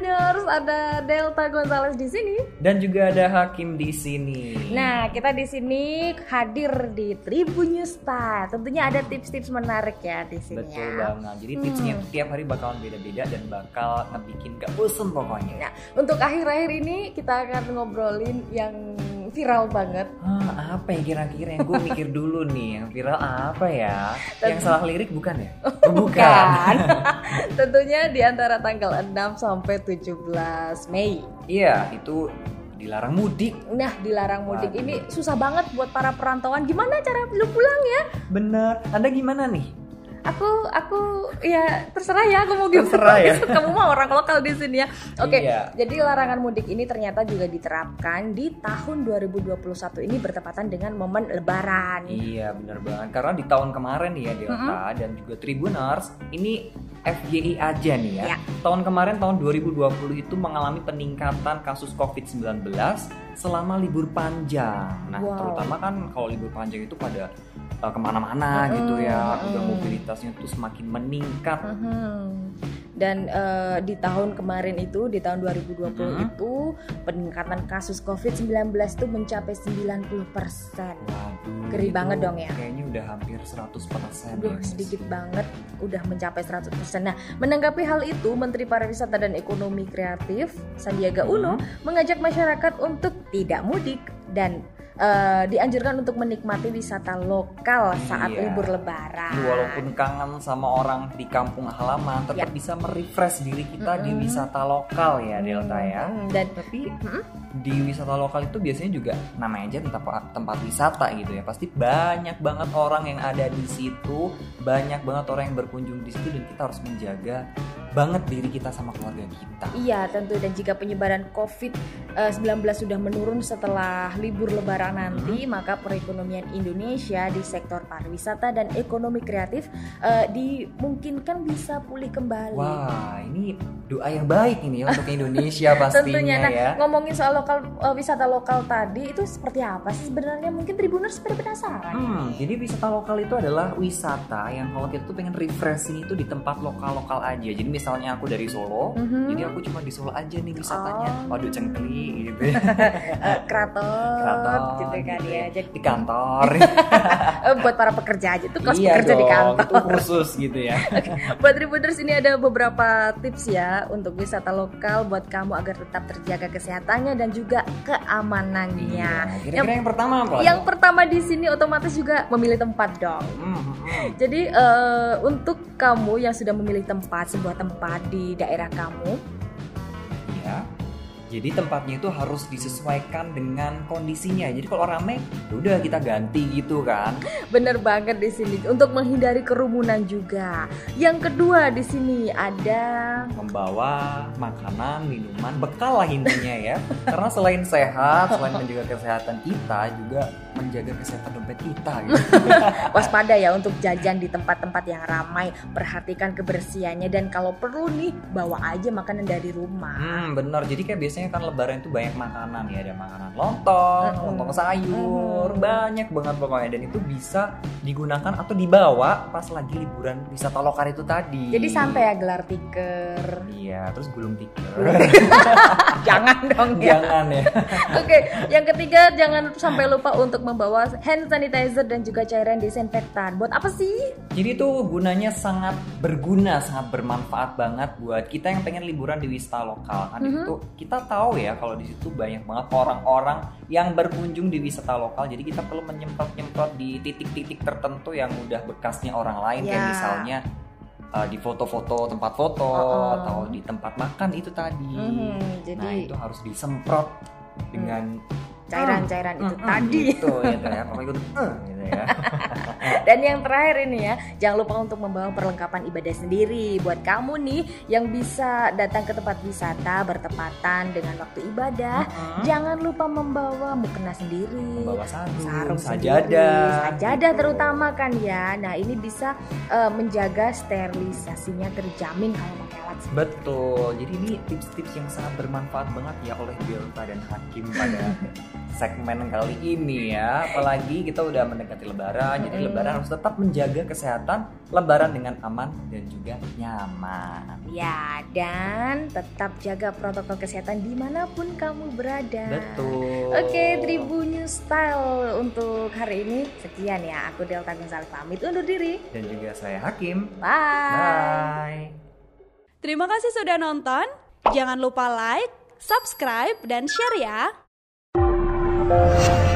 Tribuners, ada Delta Gonzales di sini. Dan juga ada Hakim di sini. Nah, kita di sini hadir di Tribun Newspa. Tentunya ada tips-tips menarik ya di sini Betul ya. banget. Jadi tipsnya tiap hari bakalan beda-beda dan bakal ngebikin gak bosen pokoknya. Nah, untuk akhir-akhir ini kita akan ngobrolin yang viral banget. Ah, apa ya kira-kira yang gue mikir dulu nih yang viral apa ya? yang salah lirik bukan ya? Oh, Tentunya di antara tanggal 6 sampai 17 Mei. Iya, itu dilarang mudik. Nah, dilarang mudik Waduh. ini susah banget buat para perantauan. Gimana cara lu pulang ya? Bener. Anda gimana nih? Aku aku ya terserah ya aku mau gimana. Terserah ya. Kamu mah orang lokal di sini ya. Oke. Iya. Jadi larangan mudik ini ternyata juga diterapkan di tahun 2021 ini bertepatan dengan momen lebaran. Iya, bener banget. Karena di tahun kemarin ya Delta dan juga Tribuners ini FYI aja nih ya. Ya. Tahun kemarin tahun 2020 itu mengalami peningkatan kasus COVID-19 selama libur panjang. Nah, Wow. terutama kan kalau libur panjang itu pada uh, ke mana-mana gitu ya, udah mobilitasnya tuh semakin meningkat. Mhm. Dan eh, di tahun kemarin itu di tahun 2020 Mhm. itu peningkatan kasus COVID-19 itu mencapai 90%. Waduh, Ngeri itu banget dong ya. Kayaknya udah hampir 100% Aduh, ya. sedikit banget udah mencapai 100%. Nah, menanggapi hal itu, Menteri Pariwisata dan Ekonomi Kreatif Sandiaga Uno mengajak masyarakat untuk tidak mudik dan eh, dianjurkan untuk menikmati wisata lokal saat Iya. libur lebaran. Walaupun kangen sama orang di kampung halaman, tetap Ya. bisa merefresh diri kita di Mm-mm. wisata lokal ya Delta ya. Hmm, Dan Tapi Mm-mm. di wisata lokal itu biasanya juga namanya aja tempat tempat wisata gitu ya. Pasti banyak banget orang yang ada di situ, banyak banget orang yang berkunjung di situ dan kita harus menjaga banget diri kita sama keluarga kita. Iya tentu dan jika penyebaran COVID-19 sudah menurun setelah libur lebaran nanti maka perekonomian Indonesia di sektor pariwisata dan ekonomi kreatif eh, dimungkinkan bisa pulih kembali. Wah, ini doa yang baik ini ya untuk Indonesia pastinya Tentunya nah ya. ngomongin soal lokal eh, wisata lokal tadi itu seperti apa sih sebenarnya mungkin Tribuners pada penasaran. Hmm, jadi wisata lokal itu adalah wisata yang kalau kita tuh pengen refreshing itu di tempat lokal-lokal aja. Jadi misalnya aku dari Solo, Mhm. jadi aku cuma di Solo aja nih wisatanya. Oh. Waduh cengkli gitu ya. Eh, keraton, Keraton, gitu kan gitu ya. ya. Jadi Di kantor. buat para pekerja aja tuh kos iya pekerja di dong, kantor. itu khusus gitu ya. Buat Tribuners ini ada beberapa tips ya untuk wisata lokal buat kamu agar tetap terjaga kesehatannya dan juga keamanannya. Iya, Yang, Kira-kira yang pertama apa? yang pertama di sini otomatis juga memilih tempat dong. Hmm, hmm. Jadi eh, untuk kamu yang sudah memilih tempat sebuah tempat di daerah kamu. Jadi tempatnya itu harus disesuaikan dengan kondisinya. Jadi kalau rame, ya udah kita ganti gitu kan. bener banget di sini untuk menghindari kerumunan juga. Yang kedua di sini ada membawa makanan, minuman, bekal lah intinya ya. Karena selain sehat, selain menjaga kesehatan kita, juga menjaga kesehatan dompet kita gitu. waspada ya untuk jajan di tempat-tempat yang ramai. Perhatikan kebersihannya dan kalau perlu nih bawa aja makanan dari rumah. Hmm, bener. Jadi kayak biasanya kan lebaran itu banyak makanan ya, ada makanan lontong, Mm-mm. lontong sayur, Mm. banyak banget pokoknya dan itu bisa digunakan atau dibawa pas lagi liburan wisata lokal itu tadi. Jadi santai ya gelar tiker. Iya, terus gulung tikar. Jangan dong ya. Jangan ya. Oke, yang ketiga jangan sampai lupa untuk membawa hand sanitizer dan juga cairan disinfektan. Buat apa sih? Jadi itu gunanya sangat berguna, sangat bermanfaat banget buat kita yang pengen liburan di wisata lokal. Kan Mhm. itu kita tahu ya kalau di situ banyak banget orang-orang yang berkunjung di wisata lokal. Jadi kita perlu menyemprot-nyemprot di titik-titik tertentu yang udah bekasnya orang lain kayak Ya. misalnya uh, di foto-foto tempat foto Oh-oh. atau di tempat makan itu tadi. Mhm, jadi Nah, itu harus disemprot dengan cairan-cairan itu Mm-mm, tadi. gitu ya ya. Pokoknya gitu, "Eh," gitu ya. Dan yang terakhir ini ya, jangan lupa untuk membawa perlengkapan ibadah sendiri buat kamu nih yang bisa datang ke tempat wisata bertepatan dengan waktu ibadah. Mm-mm. Jangan lupa membawa mukena sendiri. Membawa sarung, sarung sajadah, sendiri, sajadah gitu. terutama kan ya. Nah ini bisa eh, menjaga sterilisasinya terjamin kalau pakai alat sendiri. Betul. Jadi ini tips-tips yang sangat bermanfaat banget ya oleh Delta dan Hakim pada segmen kali ini ya. Apalagi kita udah mendekati lebaran, jadi lebaran harus tetap menjaga kesehatan, lebaran dengan aman dan juga nyaman. Ya, dan tetap jaga protokol kesehatan di mana pun kamu berada. Betul. Oke, Tribun News Style untuk hari ini sekian ya. Aku Delta Gonzalez pamit undur diri. Dan juga saya Hakim. Bye. Bye. Terima kasih sudah nonton. Jangan lupa like, subscribe, dan share ya. Thank you.